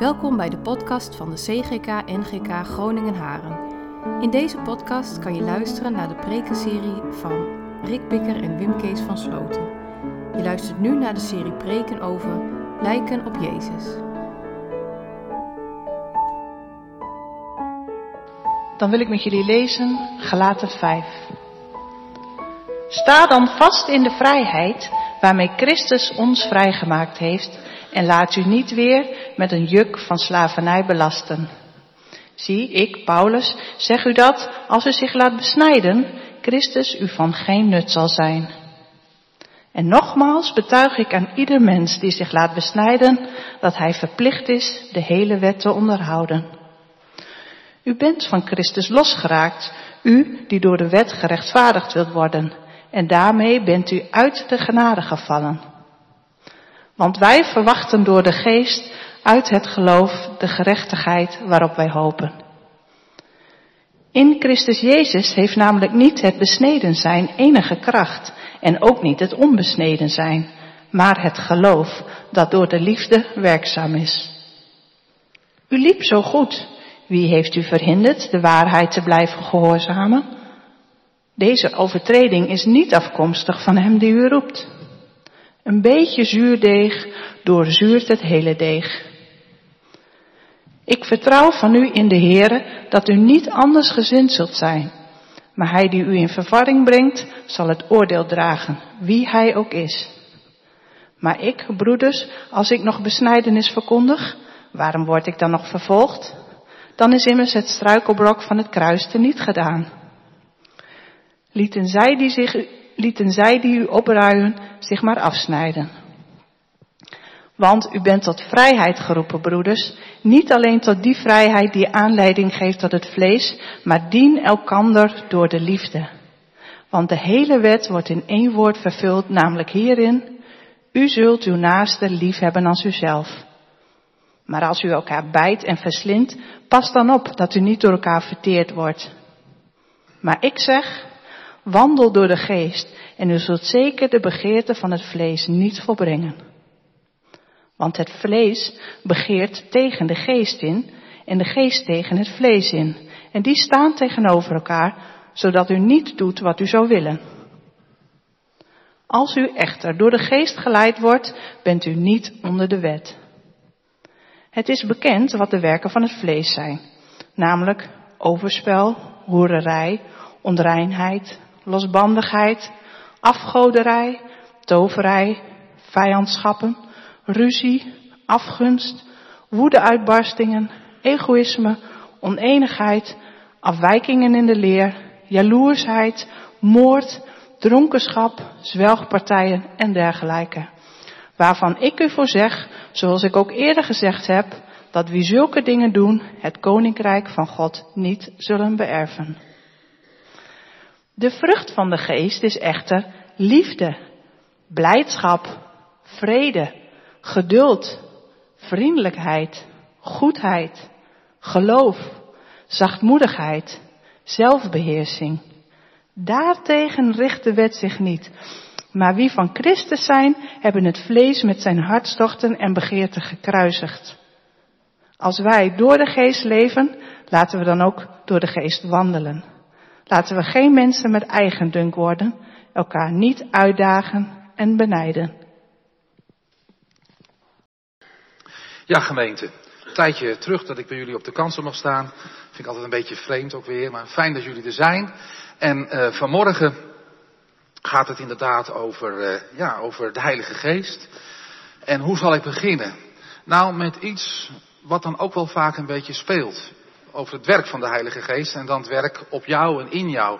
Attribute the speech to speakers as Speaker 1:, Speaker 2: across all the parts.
Speaker 1: Welkom bij de podcast van de CGK NGK Groningen Haren. In deze podcast kan je luisteren naar de prekenserie van Rick Bikker en Wim Kees van Sloten. Je luistert nu naar de serie preken over lijken op Jezus.
Speaker 2: Dan wil ik met jullie lezen Galaten 5. Sta dan vast in de vrijheid waarmee Christus ons vrijgemaakt heeft en laat u niet weer met een juk van slavernij belasten. Zie, ik, Paulus, zeg u dat als u zich laat besnijden, Christus u van geen nut zal zijn. En nogmaals betuig ik aan ieder mens die zich laat besnijden dat hij verplicht is de hele wet te onderhouden. U bent van Christus losgeraakt, u die door de wet gerechtvaardigd wilt worden, en daarmee bent u uit de genade gevallen. Want wij verwachten door de geest uit het geloof de gerechtigheid waarop wij hopen. In Christus Jezus heeft namelijk niet het besneden zijn enige kracht en ook niet het onbesneden zijn, maar het geloof dat door de liefde werkzaam is. U liep zo goed. Wie heeft u verhinderd de waarheid te blijven gehoorzamen? Deze overtreding is niet afkomstig van hem die u roept. Een beetje zuurdeeg doorzuurt het hele deeg. Ik vertrouw van u in de Heere dat u niet anders gezind zult zijn. Maar hij die u in verwarring brengt, zal het oordeel dragen, wie hij ook is. Maar ik, broeders, als ik nog besnijdenis verkondig, waarom word ik dan nog vervolgd? Dan is immers het struikelblok van het kruis te niet gedaan. Lieten zij die, zich, lieten zij die u opruien zich maar afsnijden. Want u bent tot vrijheid geroepen, broeders. Niet alleen tot die vrijheid die aanleiding geeft tot het vlees, maar dien elkander door de liefde. Want de hele wet wordt in één woord vervuld, namelijk hierin. U zult uw naaste lief hebben als uzelf. Maar als u elkaar bijt en verslindt, pas dan op dat u niet door elkaar verteerd wordt. Maar ik zeg, wandel door de geest en u zult zeker de begeerte van het vlees niet volbrengen. Want het vlees begeert tegen de geest in en de geest tegen het vlees in. En die staan tegenover elkaar, zodat u niet doet wat u zou willen. Als u echter door de geest geleid wordt, bent u niet onder de wet. Het is bekend wat de werken van het vlees zijn, namelijk overspel, hoererij, onreinheid, losbandigheid, afgoderij, toverij, vijandschappen, ruzie, afgunst, woedeuitbarstingen, egoïsme, oneenigheid, afwijkingen in de leer, jaloersheid, moord, dronkenschap, zwelgpartijen en dergelijke. Waarvan ik u voor zeg, zoals ik ook eerder gezegd heb, dat wie zulke dingen doen, het koninkrijk van God niet zullen beërven. De vrucht van de geest is echter liefde, blijdschap, vrede, geduld, vriendelijkheid, goedheid, geloof, zachtmoedigheid, zelfbeheersing. Daartegen richt de wet zich niet. Maar wie van Christus zijn, hebben het vlees met zijn hartstochten en begeerten gekruisigd. Als wij door de geest leven, laten we dan ook door de geest wandelen. Laten we geen mensen met eigendunk worden, elkaar niet uitdagen en benijden.
Speaker 3: Ja, gemeente. Een tijdje terug dat ik bij jullie op de kansel mag staan. Vind ik altijd een beetje vreemd ook weer. Maar fijn dat jullie er zijn. En uh, vanmorgen gaat het inderdaad over, uh, ja, over de Heilige Geest. En hoe zal ik beginnen? Nou, met iets wat dan ook wel vaak een beetje speelt. Over het werk van de Heilige Geest en dan het werk op jou en in jou.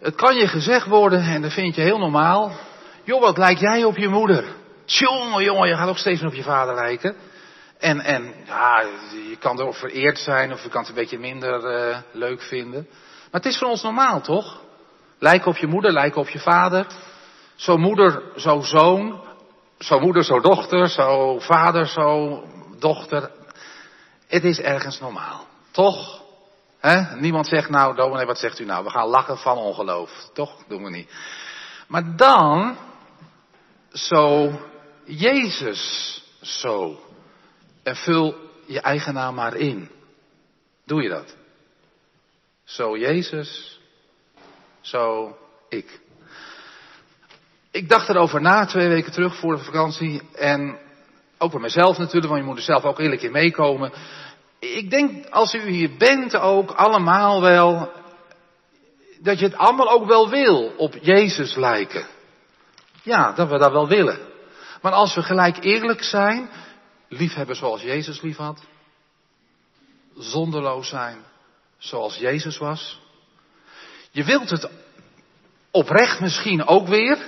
Speaker 3: Het kan je gezegd worden, en dat vind je heel normaal. Joh, wat lijkt jij op je moeder? Tjonge jongen, je gaat ook steeds op je vader lijken. En, en ja, je kan erop vereerd zijn of je kan het een beetje minder uh, leuk vinden. Maar het is voor ons normaal, toch? Lijken op je moeder, lijken op je vader. Zo moeder, zo zoon. Zo moeder, zo dochter. Zo vader, zo dochter. Het is ergens normaal. Toch? He? Niemand zegt nou, dominee, wat zegt u nou? We gaan lachen van ongeloof. Toch? Doen we niet. Maar dan, zo Jezus zo. En vul je eigen naam maar in. Doe je dat? Zo Jezus, zo ik. Ik dacht erover na twee weken terug voor de vakantie. En ook bij mezelf natuurlijk, want je moet er zelf ook eerlijk in meekomen. Ik denk als u hier bent ook allemaal wel. Dat je het allemaal ook wel wil op Jezus lijken. Ja, dat we dat wel willen. Maar als we gelijk eerlijk zijn, liefhebben zoals Jezus lief had, zonderloos zijn zoals Jezus was. Je wilt het oprecht misschien ook weer,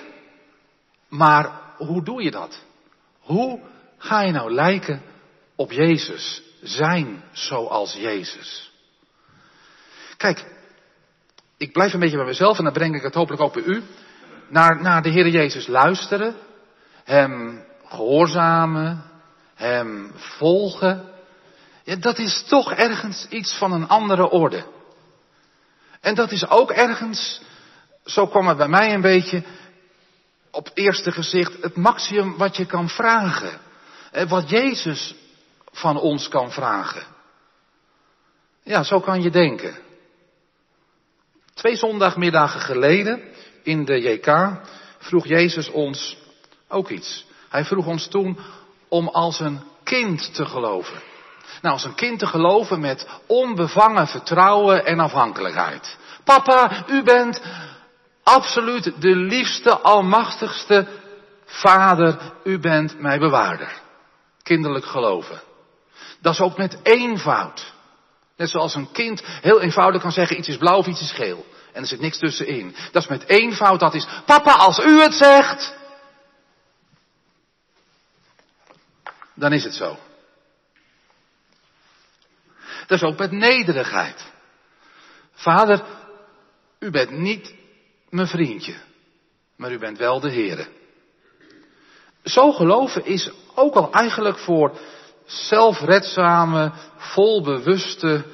Speaker 3: maar hoe doe je dat? Hoe ga je nou lijken op Jezus? Zijn zoals Jezus. Kijk, ik blijf een beetje bij mezelf en dan breng ik het hopelijk ook bij u. Naar, naar de Heer Jezus luisteren, Hem gehoorzamen, Hem volgen. Ja, dat is toch ergens iets van een andere orde. En dat is ook ergens, zo kwam het bij mij een beetje, op eerste gezicht, het maximum wat je kan vragen. Wat Jezus van ons kan vragen. Ja, zo kan je denken. Twee zondagmiddagen geleden in de JK vroeg Jezus ons ook iets. Hij vroeg ons toen om als een kind te geloven. Nou, als een kind te geloven met onbevangen vertrouwen en afhankelijkheid. Papa, u bent absoluut de liefste, almachtigste vader. U bent mijn bewaarder. Kinderlijk geloven. Dat is ook met eenvoud. Net zoals een kind heel eenvoudig kan zeggen iets is blauw of iets is geel. En er zit niks tussenin. Dat is met eenvoud, dat is, papa als u het zegt, dan is het zo. Dat is ook met nederigheid. Vader, u bent niet mijn vriendje, maar u bent wel de Heere. Zo geloven is ook al eigenlijk voor zelfredzame, volbewuste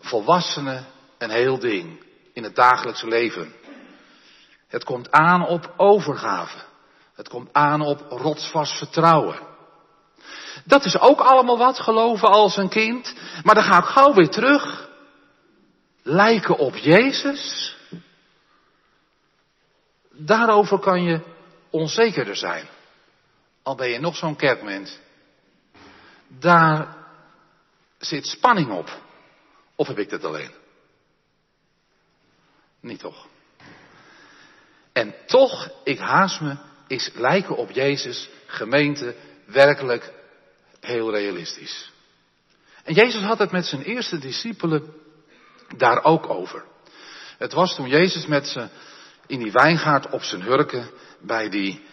Speaker 3: volwassenen een heel ding in het dagelijkse leven. Het komt aan op overgave. Het komt aan op rotsvast vertrouwen. Dat is ook allemaal wat, geloven als een kind. Maar dan ga ik gauw weer terug. Lijken op Jezus. Daarover kan je onzekerder zijn. Al ben je nog zo'n kerkmens. Daar zit spanning op. Of heb ik dat alleen? Niet toch? En toch, ik haast me, is lijken op Jezus, gemeente, werkelijk heel realistisch. En Jezus had het met zijn eerste discipelen daar ook over. Het was toen Jezus met ze in die wijngaard op zijn hurken bij die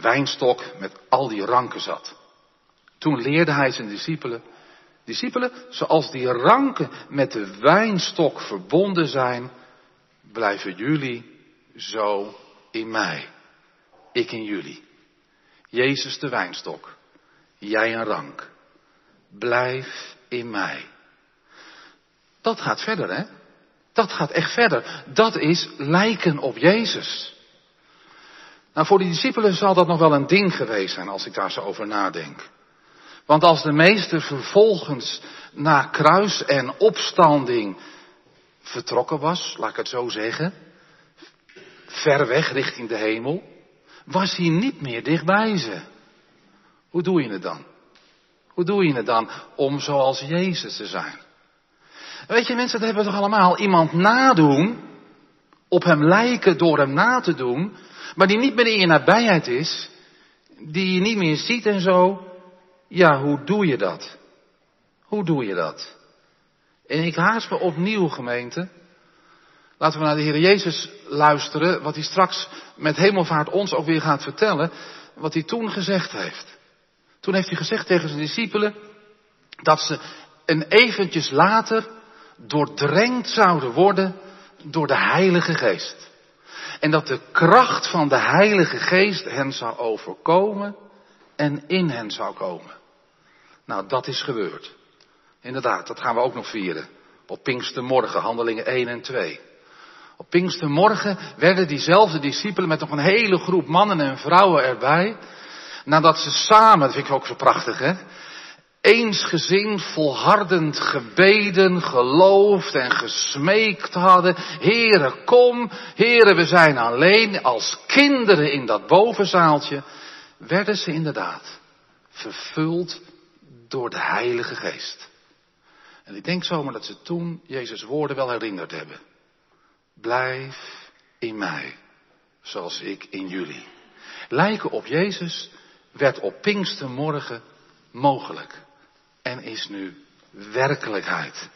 Speaker 3: wijnstok met al die ranken zat. Toen leerde hij zijn discipelen, discipelen, zoals die ranken met de wijnstok verbonden zijn, blijven jullie zo in mij. Ik in jullie. Jezus de wijnstok. Jij een rank. Blijf in mij. Dat gaat verder, hè? Dat gaat echt verder. Dat is lijken op Jezus. Nou, voor die discipelen zal dat nog wel een ding geweest zijn als ik daar zo over nadenk. Want als de meester vervolgens na kruis en opstanding vertrokken was, laat ik het zo zeggen, ver weg richting de hemel, was hij niet meer dichtbij ze. Hoe doe je het dan? Hoe doe je het dan om zoals Jezus te zijn? Weet je mensen, dat hebben we toch allemaal. Iemand nadoen, op hem lijken door hem na te doen, maar die niet meer in je nabijheid is, die je niet meer ziet en zo. Ja, hoe doe je dat? Hoe doe je dat? En ik haast me opnieuw, gemeente. Laten we naar de Heer Jezus luisteren, wat hij straks met hemelvaart ons ook weer gaat vertellen, wat hij toen gezegd heeft. Toen heeft hij gezegd tegen zijn discipelen dat ze een eventjes later doordrenkt zouden worden door de Heilige Geest. En dat de kracht van de Heilige Geest hen zou overkomen en in hen zou komen. Nou, dat is gebeurd. Inderdaad, dat gaan we ook nog vieren. Op Pinkstermorgen, handelingen 1 en 2. Op Pinkstermorgen werden diezelfde discipelen met nog een hele groep mannen en vrouwen erbij. Nadat ze samen, dat vind ik ook zo prachtig hè. Eensgezind, volhardend gebeden, geloofd en gesmeekt hadden. Heren, kom, heren, we zijn alleen als kinderen in dat bovenzaaltje, werden ze inderdaad vervuld door de Heilige Geest. En ik denk zomaar dat ze toen Jezus' woorden wel herinnerd hebben. Blijf in mij, zoals ik in jullie. Lijken op Jezus werd op Pinkstermorgen mogelijk en is nu werkelijkheid.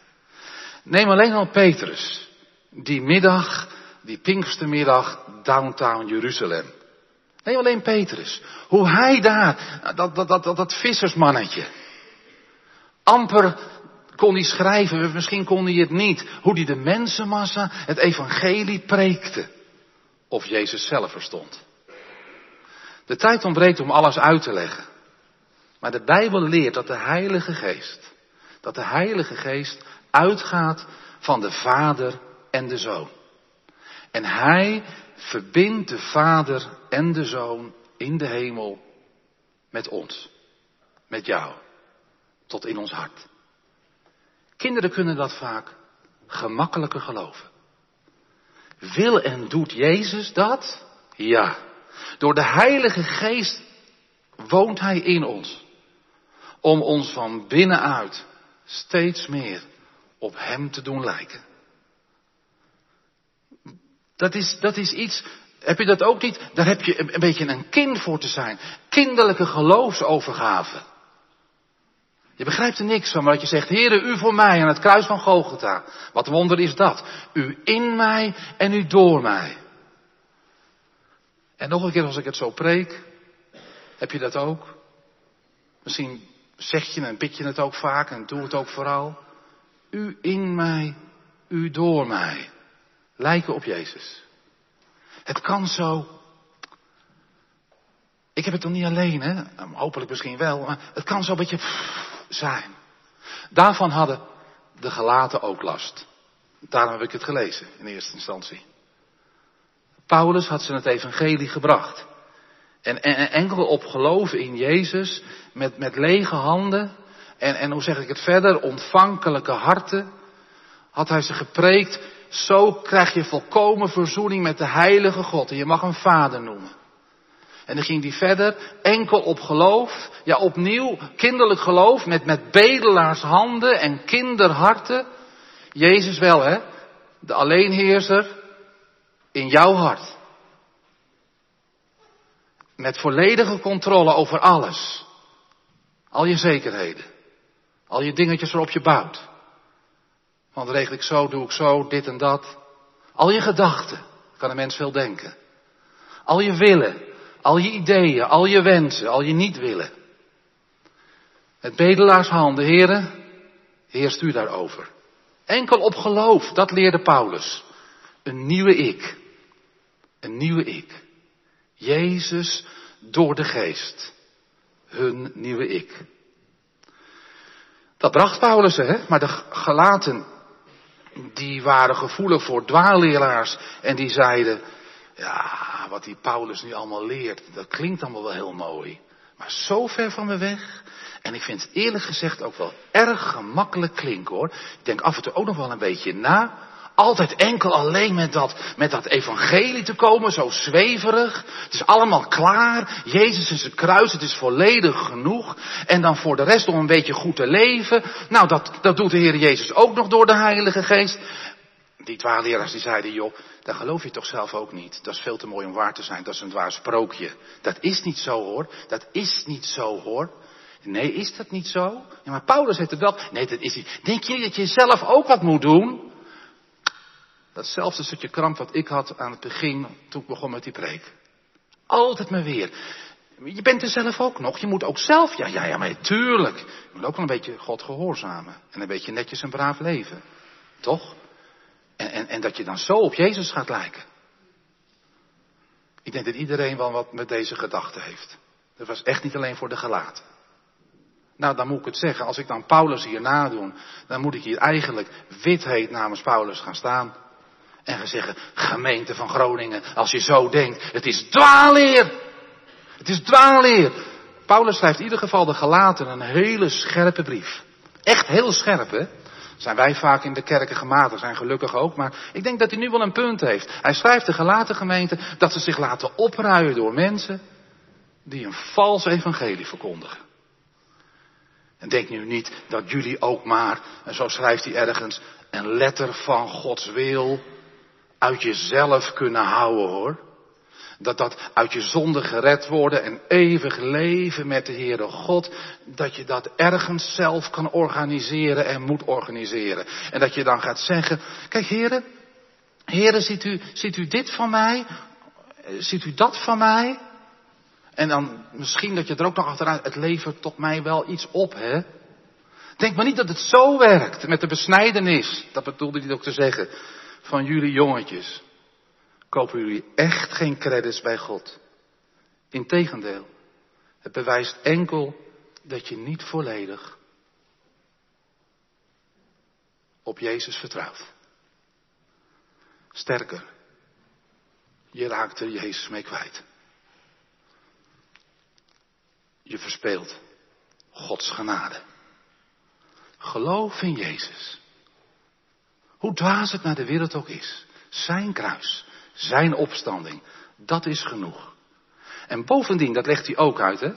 Speaker 3: Neem alleen al Petrus, die middag, die Pinkstermiddag downtown Jeruzalem. Neem alleen Petrus, hoe hij daar, dat, dat, dat, dat, vissersmannetje, amper kon hij schrijven, misschien kon hij het niet, hoe hij de mensenmassa het evangelie preekte. Of Jezus zelf verstond. De tijd ontbreekt om alles uit te leggen. Maar de Bijbel leert dat de Heilige Geest, dat de Heilige Geest uitgaat van de Vader en de Zoon. En Hij verbindt de Vader en de Zoon in de hemel met ons, met jou, tot in ons hart. Kinderen kunnen dat vaak gemakkelijker geloven. Wil en doet Jezus dat? Ja. Door de Heilige Geest woont Hij in ons. Om ons van binnenuit steeds meer op Hem te doen lijken. Dat is, dat is iets, heb je dat ook niet? Daar heb je een, beetje een kind voor te zijn. Kinderlijke geloofsovergave. Je begrijpt er niks van, maar dat je zegt, Heere, u voor mij aan het kruis van Golgotha. Wat wonder is dat? U in mij en u door mij. En nog een keer als ik het zo preek, heb je dat ook? Misschien zeg je en bid je het ook vaak en doe het ook vooral. U in mij, u door mij. Lijken op Jezus. Het kan zo. Ik heb het toch niet alleen, hè? Hopelijk misschien wel, maar het kan zo een beetje zijn. Daarvan hadden de gelaten ook last. Daarom heb ik het gelezen in eerste instantie. Paulus had ze het evangelie gebracht. En, en, enkel op geloven in Jezus, met, met lege handen, en, en hoe zeg ik het verder, ontvankelijke harten, had hij ze gepreekt. Zo krijg je volkomen verzoening met de heilige God. En je mag hem vader noemen. En dan ging hij verder, enkel op geloof, ja opnieuw kinderlijk geloof, met, met bedelaars handen en kinderharten. Jezus wel hè, de alleenheerser in jouw hart. Met volledige controle over alles. Al je zekerheden. Al je dingetjes waarop je bouwt. Want regel ik zo, doe ik zo, dit en dat. Al je gedachten. Kan een mens veel denken. Al je willen. Al je ideeën, al je wensen, al je niet willen. Het bedelaarshanden, heren, heerst u daarover. Enkel op geloof, dat leerde Paulus. Een nieuwe ik. Een nieuwe ik. Jezus door de geest. Hun nieuwe ik. Dat bracht Paulus, hè? Maar de gelaten, die waren gevoelig voor dwaalleraars en die zeiden, ja, wat die Paulus nu allemaal leert, dat klinkt allemaal wel heel mooi. Maar zo ver van me weg. En ik vind het eerlijk gezegd ook wel erg gemakkelijk klinken hoor. Ik denk af en toe ook nog wel een beetje na. Altijd enkel alleen met dat, met dat evangelie te komen, zo zweverig. Het is allemaal klaar. Jezus is het kruis, het is volledig genoeg. En dan voor de rest om een beetje goed te leven. Nou, dat, dat doet de Heer Jezus ook nog door de Heilige Geest. Die twaalfleraars die zeiden, joh, dat geloof je toch zelf ook niet. Dat is veel te mooi om waar te zijn, dat is een dwaas sprookje. Dat is niet zo hoor, dat is niet zo hoor. Nee, is dat niet zo? Ja, maar Paulus heeft het wel. Nee, dat is niet. Denk je dat je zelf ook wat moet doen? Datzelfde stukje kramp wat ik had aan het begin toen ik begon met die preek. Altijd maar weer. Je bent er zelf ook nog. Je moet ook zelf. Ja, ja, ja, maar tuurlijk. Je moet ook wel een beetje God gehoorzamen. En een beetje netjes en braaf leven. Toch? En, en, en dat je dan zo op Jezus gaat lijken. Ik denk dat iedereen wel wat met deze gedachte heeft. Dat was echt niet alleen voor de gelaten. Nou, dan moet ik het zeggen. Als ik dan Paulus hier nadoen, dan moet ik hier eigenlijk wit heet namens Paulus gaan staan. En gaan zeggen, gemeente van Groningen, als je zo denkt, het is dwaalleer. Het is dwaalleer. Paulus schrijft in ieder geval de Galaten een hele scherpe brief. Echt heel scherp, hè? Zijn wij vaak in de kerken gematigd, zijn gelukkig ook, maar ik denk dat hij nu wel een punt heeft. Hij schrijft de gelaten gemeente dat ze zich laten opruien door mensen die een vals evangelie verkondigen. En denk nu niet dat jullie ook maar, en zo schrijft hij ergens, een letter van Gods wil uit jezelf kunnen houden hoor. Dat dat uit je zonde gered worden en eeuwig leven met de Heere God, dat je dat ergens zelf kan organiseren en moet organiseren. En dat je dan gaat zeggen, kijk heren, heren ziet u, ziet u dit van mij? Ziet u dat van mij? En dan misschien dat je er ook nog achteruit, het levert tot mij wel iets op, hè? Denk maar niet dat het zo werkt met de besnijdenis. Dat bedoelde hij ook te zeggen. Van jullie jongetjes. Kopen jullie echt geen credits bij God. Integendeel. Het bewijst enkel dat je niet volledig op Jezus vertrouwt. Sterker. Je raakt er Jezus mee kwijt. Je verspeelt Gods genade. Geloof in Jezus. Hoe dwaas het naar de wereld ook is. Zijn kruis, zijn opstanding, dat is genoeg. En bovendien, dat legt hij ook uit, hè.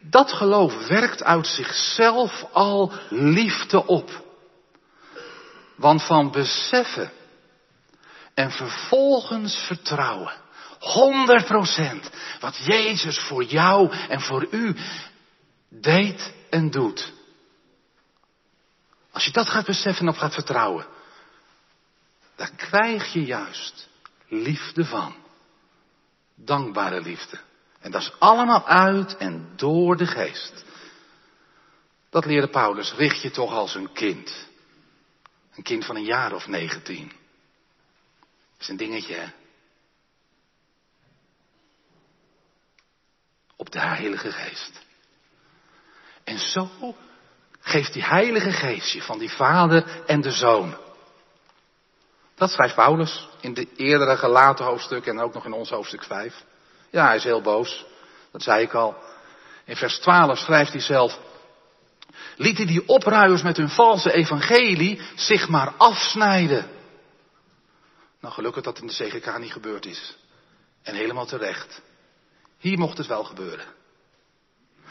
Speaker 3: Dat geloof werkt uit zichzelf al liefde op. Want van beseffen en vervolgens vertrouwen, 100% wat Jezus voor jou en voor u deed en doet. Je dat gaat beseffen en op gaat vertrouwen, dan krijg je juist liefde van. Dankbare liefde. En dat is allemaal uit en door de geest. Dat leerde Paulus, richt je toch als een kind. Een kind van een jaar of negentien. Is een dingetje, hè? Op de Heilige Geest. En zo geeft die Heilige Geest je van die Vader en de Zoon. Dat schrijft Paulus in de eerdere gelaten hoofdstuk en ook nog in ons hoofdstuk 5. Ja, hij is heel boos. Dat zei ik al. In vers 12 schrijft hij zelf. Lieten die opruiers met hun valse evangelie zich maar afsnijden. Nou, gelukkig dat in de CGK niet gebeurd is. En helemaal terecht. Hier mocht het wel gebeuren.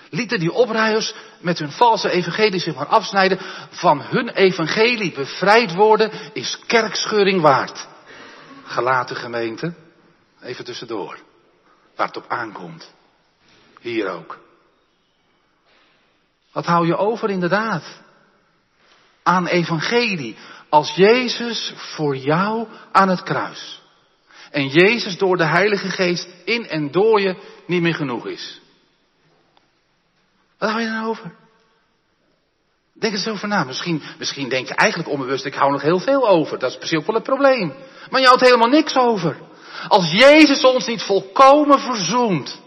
Speaker 3: Lieten die opruiers met hun valse evangelie zich maar afsnijden. Van hun evangelie bevrijd worden is kerkscheuring waard. Gelaten gemeente. Even tussendoor. Waar het op aankomt. Hier ook. Wat hou je over inderdaad? Aan evangelie. Als Jezus voor jou aan het kruis. En Jezus door de Heilige Geest in en door je niet meer genoeg is. Wat hou je dan over? Denk eens over na. Misschien, misschien denk je eigenlijk onbewust, ik hou nog heel veel over. Dat is precies ook wel het probleem. Maar je houdt helemaal niks over. Als Jezus ons niet volkomen verzoent,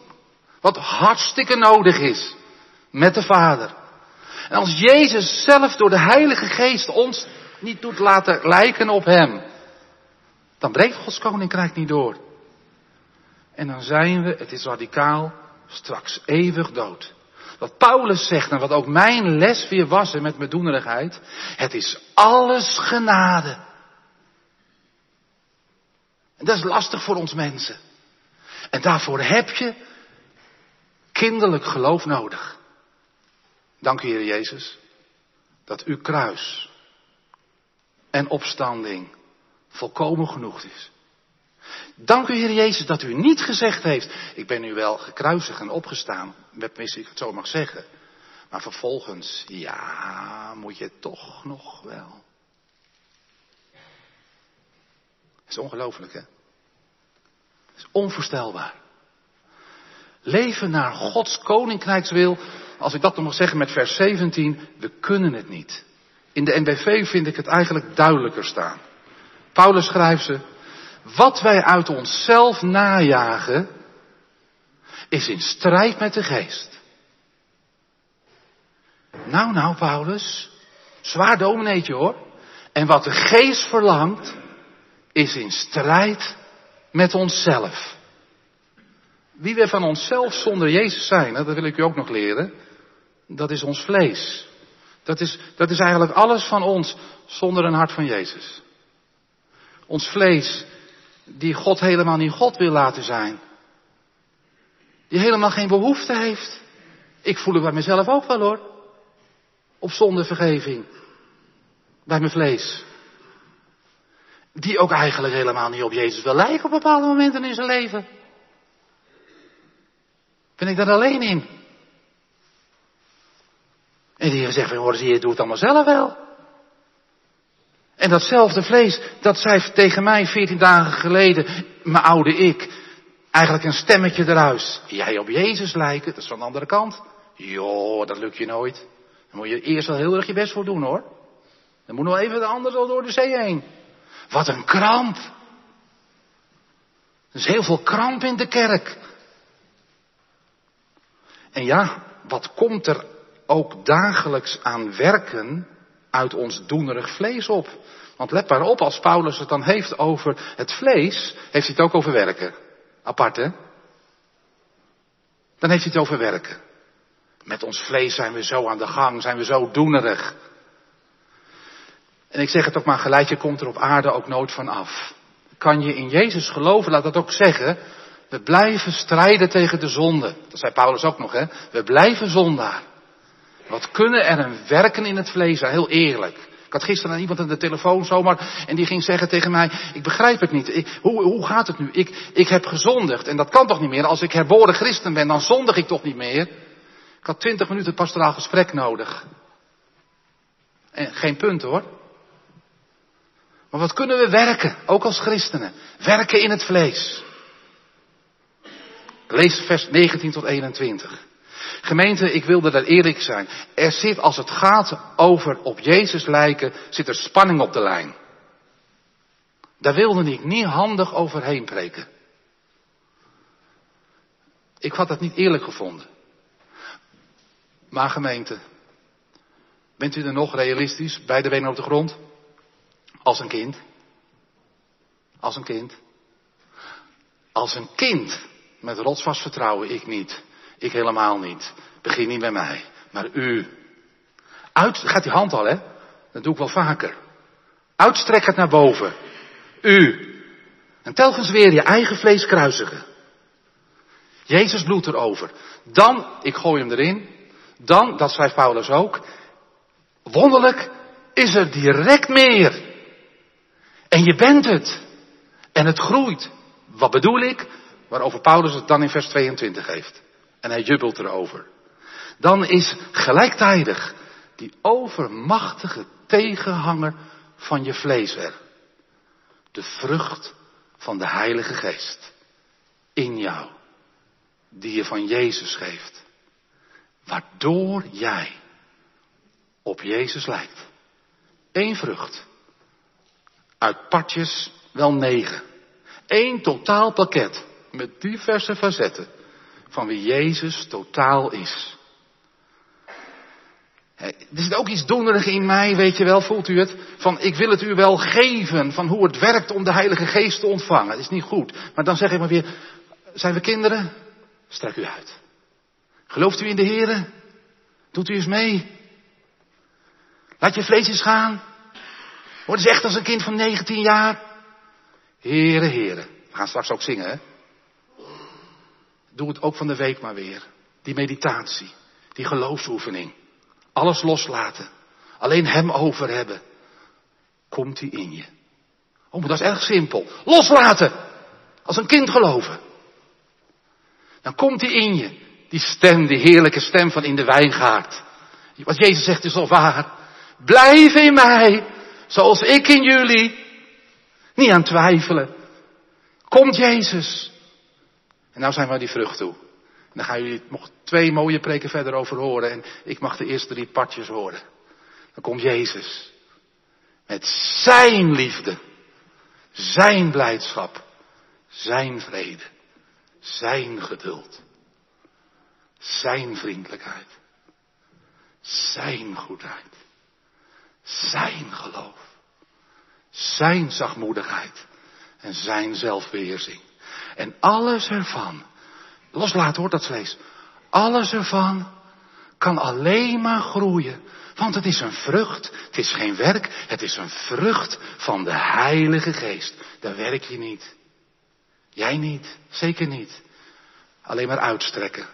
Speaker 3: wat hartstikke nodig is, met de Vader. En als Jezus zelf door de Heilige Geest ons niet doet laten lijken op Hem, dan breekt Gods Koninkrijk niet door. En dan zijn we, het is radicaal, straks eeuwig dood. Wat Paulus zegt en wat ook mijn les weer was en met mijn doenerigheid. Het is alles genade. En dat is lastig voor ons mensen. En daarvoor heb je kinderlijk geloof nodig. Dank u Heer Jezus dat uw kruis en opstanding volkomen genoeg is. Dank u Heer Jezus dat u niet gezegd heeft, ik ben nu wel gekruisigd en opgestaan, mis ik het zo mag zeggen. Maar vervolgens, ja, moet je toch nog wel. Is ongelooflijk, hè? Is onvoorstelbaar. Leven naar Gods koninkrijkswil, als ik dat nog mag zeggen met vers 17, we kunnen het niet. In de NBV vind ik het eigenlijk duidelijker staan. Paulus schrijft ze, wat wij uit onszelf najagen, is in strijd met de geest. Nou, nou, Paulus, zwaar domineetje hoor. En wat de geest verlangt, is in strijd met onszelf. Wie we van onszelf zonder Jezus zijn, dat wil ik u ook nog leren, dat is ons vlees. Dat is, dat is eigenlijk alles van ons zonder een hart van Jezus. Ons vlees, die God helemaal niet God wil laten zijn. Die helemaal geen behoefte heeft. Ik voel het bij mezelf ook wel hoor. Op zondevergeving. Bij mijn vlees. Die ook eigenlijk helemaal niet op Jezus wil lijken op bepaalde momenten in zijn leven. Ben ik daar alleen in? En die zegt hoor zie je, doe het allemaal zelf wel. En datzelfde vlees, dat zei tegen mij veertien dagen geleden, mijn oude ik, eigenlijk een stemmetje eruit. Jij op Jezus lijken, dat is van de andere kant. Joh, dat lukt je nooit. Daar moet je eerst wel heel erg je best voor doen hoor. Dan moet nog even de ander al door de zee heen. Wat een kramp. Er is heel veel kramp in de kerk. En ja, wat komt er ook dagelijks aan werken uit ons doenerig vlees op? Want let maar op, als Paulus het dan heeft over het vlees, heeft hij het ook over werken. Apart hè? Dan heeft hij het over werken. Met ons vlees zijn we zo aan de gang, zijn we zo doenerig. En ik zeg het ook maar gelijk, komt er op aarde ook nooit van af. Kan je in Jezus geloven, laat dat ook zeggen. We blijven strijden tegen de zonde. Dat zei Paulus ook nog, hè. We blijven zondaar. Wat kunnen er een werken in het vlees heel eerlijk. Ik had gisteren aan iemand aan de telefoon zomaar en die ging zeggen tegen mij, ik begrijp het niet. Hoe, hoe gaat het nu? Ik, ik heb gezondigd en dat kan toch niet meer? Als ik herboren christen ben, dan zondig ik toch niet meer? Ik had twintig minuten pastoraal gesprek nodig. En geen punt hoor. Maar wat kunnen we werken, ook als christenen? Werken in het vlees. Lees vers 19 tot 21. Gemeente, ik wilde daar eerlijk zijn. Er zit, als het gaat over op Jezus lijken, zit er spanning op de lijn. Daar wilde ik niet handig overheen preken. Ik had dat niet eerlijk gevonden. Maar gemeente, bent u er nog realistisch, beide benen op de grond? Als een kind. Als een kind. Als een kind met rotsvast vertrouwen, ik niet. Ik helemaal niet. Begin niet bij mij, maar u. Uit, gaat die hand al, hè? Dat doe ik wel vaker. Uitstrek het naar boven. U. En telkens weer je eigen vlees kruisigen. Jezus bloed erover. Dan, ik gooi hem erin. Dan, dat schrijft Paulus ook. Wonderlijk is er direct meer. En je bent het. En het groeit. Wat bedoel ik? Waarover Paulus het dan in vers 22 heeft. En hij jubbelt erover. Dan is gelijktijdig die overmachtige tegenhanger van je vlees er. De vrucht van de Heilige Geest. In jou. Die je van Jezus geeft. Waardoor jij op Jezus lijkt. Eén vrucht. Uit partjes wel negen. Eén totaal pakket met diverse facetten van wie Jezus totaal is. Er zit ook iets doenerig in mij, weet je wel, voelt u het? Van ik wil het u wel geven, van hoe het werkt om de Heilige Geest te ontvangen. Het is niet goed. Maar dan zeg ik maar weer, zijn we kinderen? Strek u uit. Gelooft u in de Here? Doet u eens mee? Laat je vlees eens gaan. Word eens echt als een kind van 19 jaar. Heren, heren. We gaan straks ook zingen, hè? Doe het ook van de week maar weer. Die meditatie. Die geloofsoefening. Alles loslaten. Alleen Hem over hebben. Komt Hij in je. Oh, maar dat is erg simpel. Loslaten. Als een kind geloven. Dan komt Hij in je. Die stem, die heerlijke stem van in de wijngaard. Wat Jezus zegt is al waar. Blijf in mij. Zoals ik in jullie. Niet aan twijfelen. Komt Jezus. En nou zijn we die vrucht toe. En dan gaan jullie nog twee mooie preken verder over horen. En ik mag de eerste drie partjes horen. Dan komt Jezus. Met zijn liefde. Zijn blijdschap. Zijn vrede. Zijn geduld. Zijn vriendelijkheid. Zijn goedheid. Zijn geloof. Zijn zachtmoedigheid. En zijn zelfbeheersing. En alles ervan Loslaten hoor, dat vlees. Alles ervan kan alleen maar groeien. Want het is een vrucht. Het is geen werk. Het is een vrucht van de Heilige Geest. Daar werk je niet. Jij niet. Zeker niet. Alleen maar uitstrekken.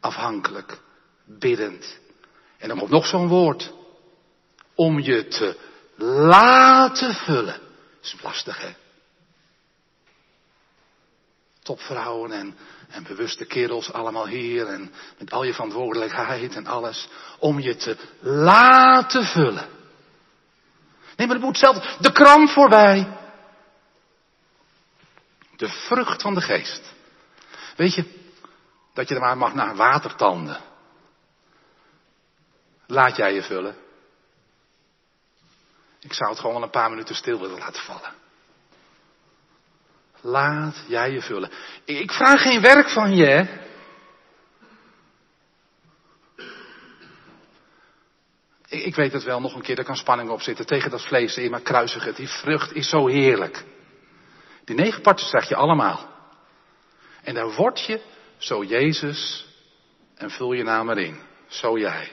Speaker 3: Afhankelijk. Biddend. En dan komt nog zo'n woord. Om je te laten vullen. Dat is lastig hè. Topvrouwen en, en bewuste kerels allemaal hier en met al je verantwoordelijkheid en alles. Om je te laten vullen. Nee, maar er moet zelf de kram voorbij. De vrucht van de geest. Weet je, dat je er maar mag naar watertanden. Laat jij je vullen. Ik zou het gewoon wel een paar minuten stil willen laten vallen. Laat jij je vullen. Ik vraag geen werk van je. Ik weet het wel, nog een keer, daar kan spanning op zitten. Tegen dat vlees in, maar kruisig het. Die vrucht is zo heerlijk. Die negen partjes krijg je allemaal. En daar word je zo Jezus en vul je naam erin. Zo jij.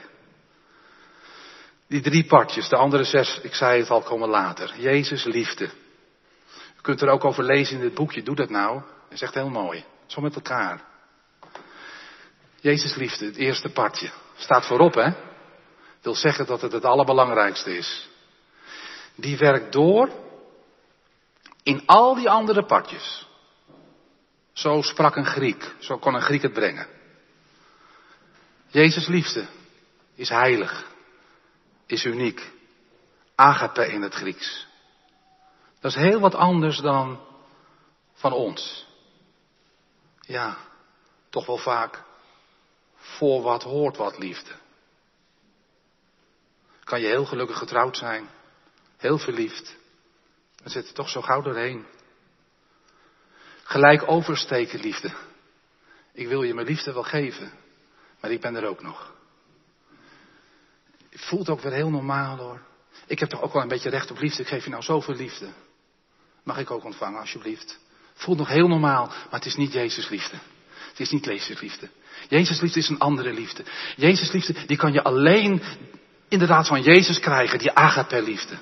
Speaker 3: Die drie partjes, de andere zes, ik zei het al, komen later. Jezus liefde. U kunt er ook over lezen in dit boekje, doe dat nou. Dat is echt heel mooi. Zo met elkaar. Jezus liefde, het eerste partje. Staat voorop, hè? Wil zeggen dat het het allerbelangrijkste is. Die werkt door in al die andere partjes. Zo sprak een Griek, zo kon een Griek het brengen. Jezus liefde is heilig, is uniek. Agape in het Grieks. Dat is heel wat anders dan van ons. Ja, toch wel vaak voor wat hoort wat liefde. Kan je heel gelukkig getrouwd zijn, heel verliefd, dan zit er toch zo gauw doorheen. Gelijk oversteken liefde. Ik wil je mijn liefde wel geven, maar ik ben er ook nog. Voelt ook weer heel normaal hoor. Ik heb toch ook wel een beetje recht op liefde. Ik geef je nou zoveel liefde. Mag ik ook ontvangen, alsjeblieft. Voelt nog heel normaal, maar het is niet Jezus liefde. Het is niet Jezus liefde. Jezus liefde is een andere liefde. Jezus liefde, die kan je alleen inderdaad van Jezus krijgen, die agape liefde.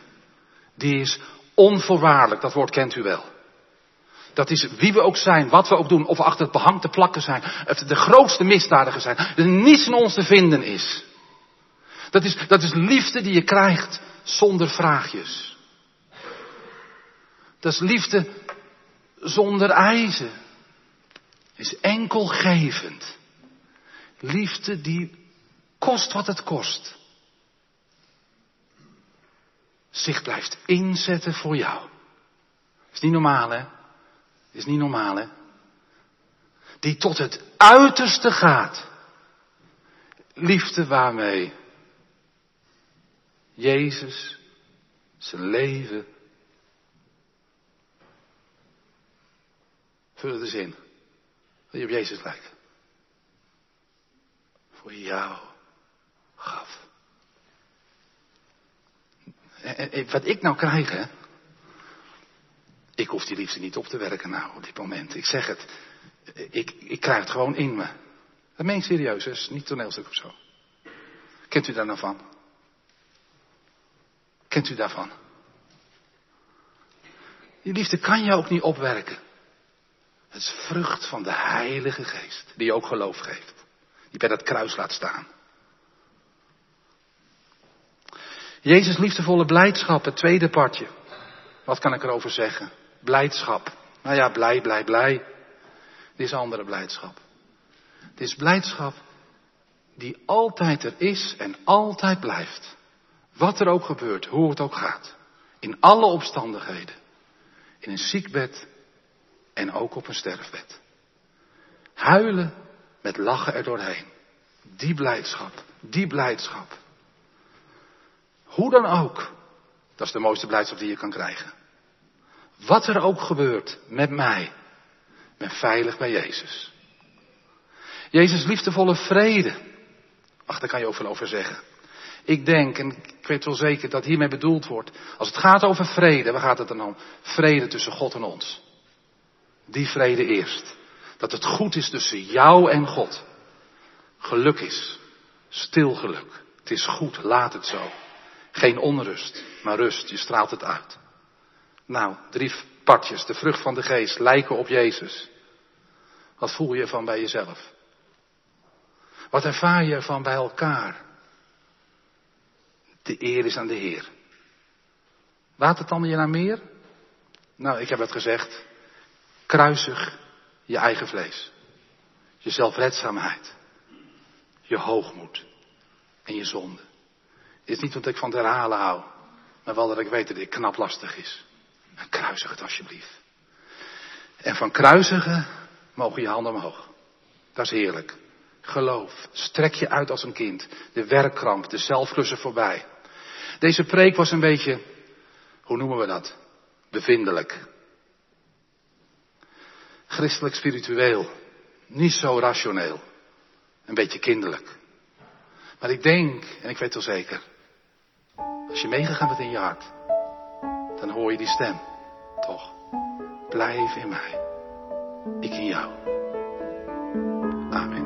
Speaker 3: Die is onvoorwaardelijk, dat woord kent u wel. Dat is wie we ook zijn, wat we ook doen, of we achter het behang te plakken zijn, of de grootste misdadiger zijn, er niets in ons te vinden is. Dat is, dat is liefde die je krijgt zonder vraagjes. Dat is liefde zonder eisen. Is enkelgevend. Liefde die kost wat het kost. Zich blijft inzetten voor jou. Is niet normaal, hè? Is niet normaal, hè? Die tot het uiterste gaat. Liefde waarmee Jezus zijn leven Vul het eens in. Dat je op Jezus lijkt. Voor jou gaf. En, wat ik nou krijg, hè. Ik hoef die liefde niet op te werken nou op dit moment. Ik zeg het. Ik, ik krijg het gewoon in me. Dat meen ik serieus, dat is niet toneelstuk of zo. Kent u daar nou van? Kent u daarvan? Die liefde kan je ook niet opwerken. Het is vrucht van de Heilige Geest, die ook geloof geeft. Die bij dat kruis laat staan. Jezus liefdevolle blijdschap, het tweede partje. Wat kan ik erover zeggen? Blijdschap. Nou ja, blij, blij, blij. Dit is andere blijdschap. Het is blijdschap die altijd er is en altijd blijft. Wat er ook gebeurt, hoe het ook gaat. In alle omstandigheden. In een ziekbed, en ook op een sterfbed. Huilen met lachen er doorheen. Die blijdschap, die blijdschap. Hoe dan ook, dat is de mooiste blijdschap die je kan krijgen. Wat er ook gebeurt met mij, ben veilig bij Jezus. Jezus liefdevolle vrede. Ach, daar kan je ook veel over zeggen. Ik denk, en ik weet wel zeker dat hiermee bedoeld wordt, als het gaat over vrede, waar gaat het dan om? Vrede tussen God en ons. Die vrede eerst. Dat het goed is tussen jou en God. Geluk is. Stil geluk. Het is goed, laat het zo. Geen onrust, maar rust. Je straalt het uit. Nou, drie partjes, de vrucht van de geest, lijken op Jezus. Wat voel je ervan bij jezelf? Wat ervaar je ervan bij elkaar? De eer is aan de Heer. Laat het dan je naar meer? Nou, ik heb het gezegd. Kruisig je eigen vlees. Je zelfredzaamheid. Je hoogmoed. En je zonde. Is niet omdat ik van het herhalen hou. Maar wel dat ik weet dat dit knap lastig is. Kruisig het alsjeblieft. En van kruisigen mogen je handen omhoog. Dat is heerlijk. Geloof. Strek je uit als een kind. De werkkramp, de zelfklussen voorbij. Deze preek was een beetje, hoe noemen we dat? Bevindelijk. Christelijk spiritueel. Niet zo rationeel. Een beetje kinderlijk. Maar ik denk, en ik weet wel zeker, als je meegegaan bent in je hart, dan hoor je die stem. Toch? Blijf in mij. Ik in jou. Amen.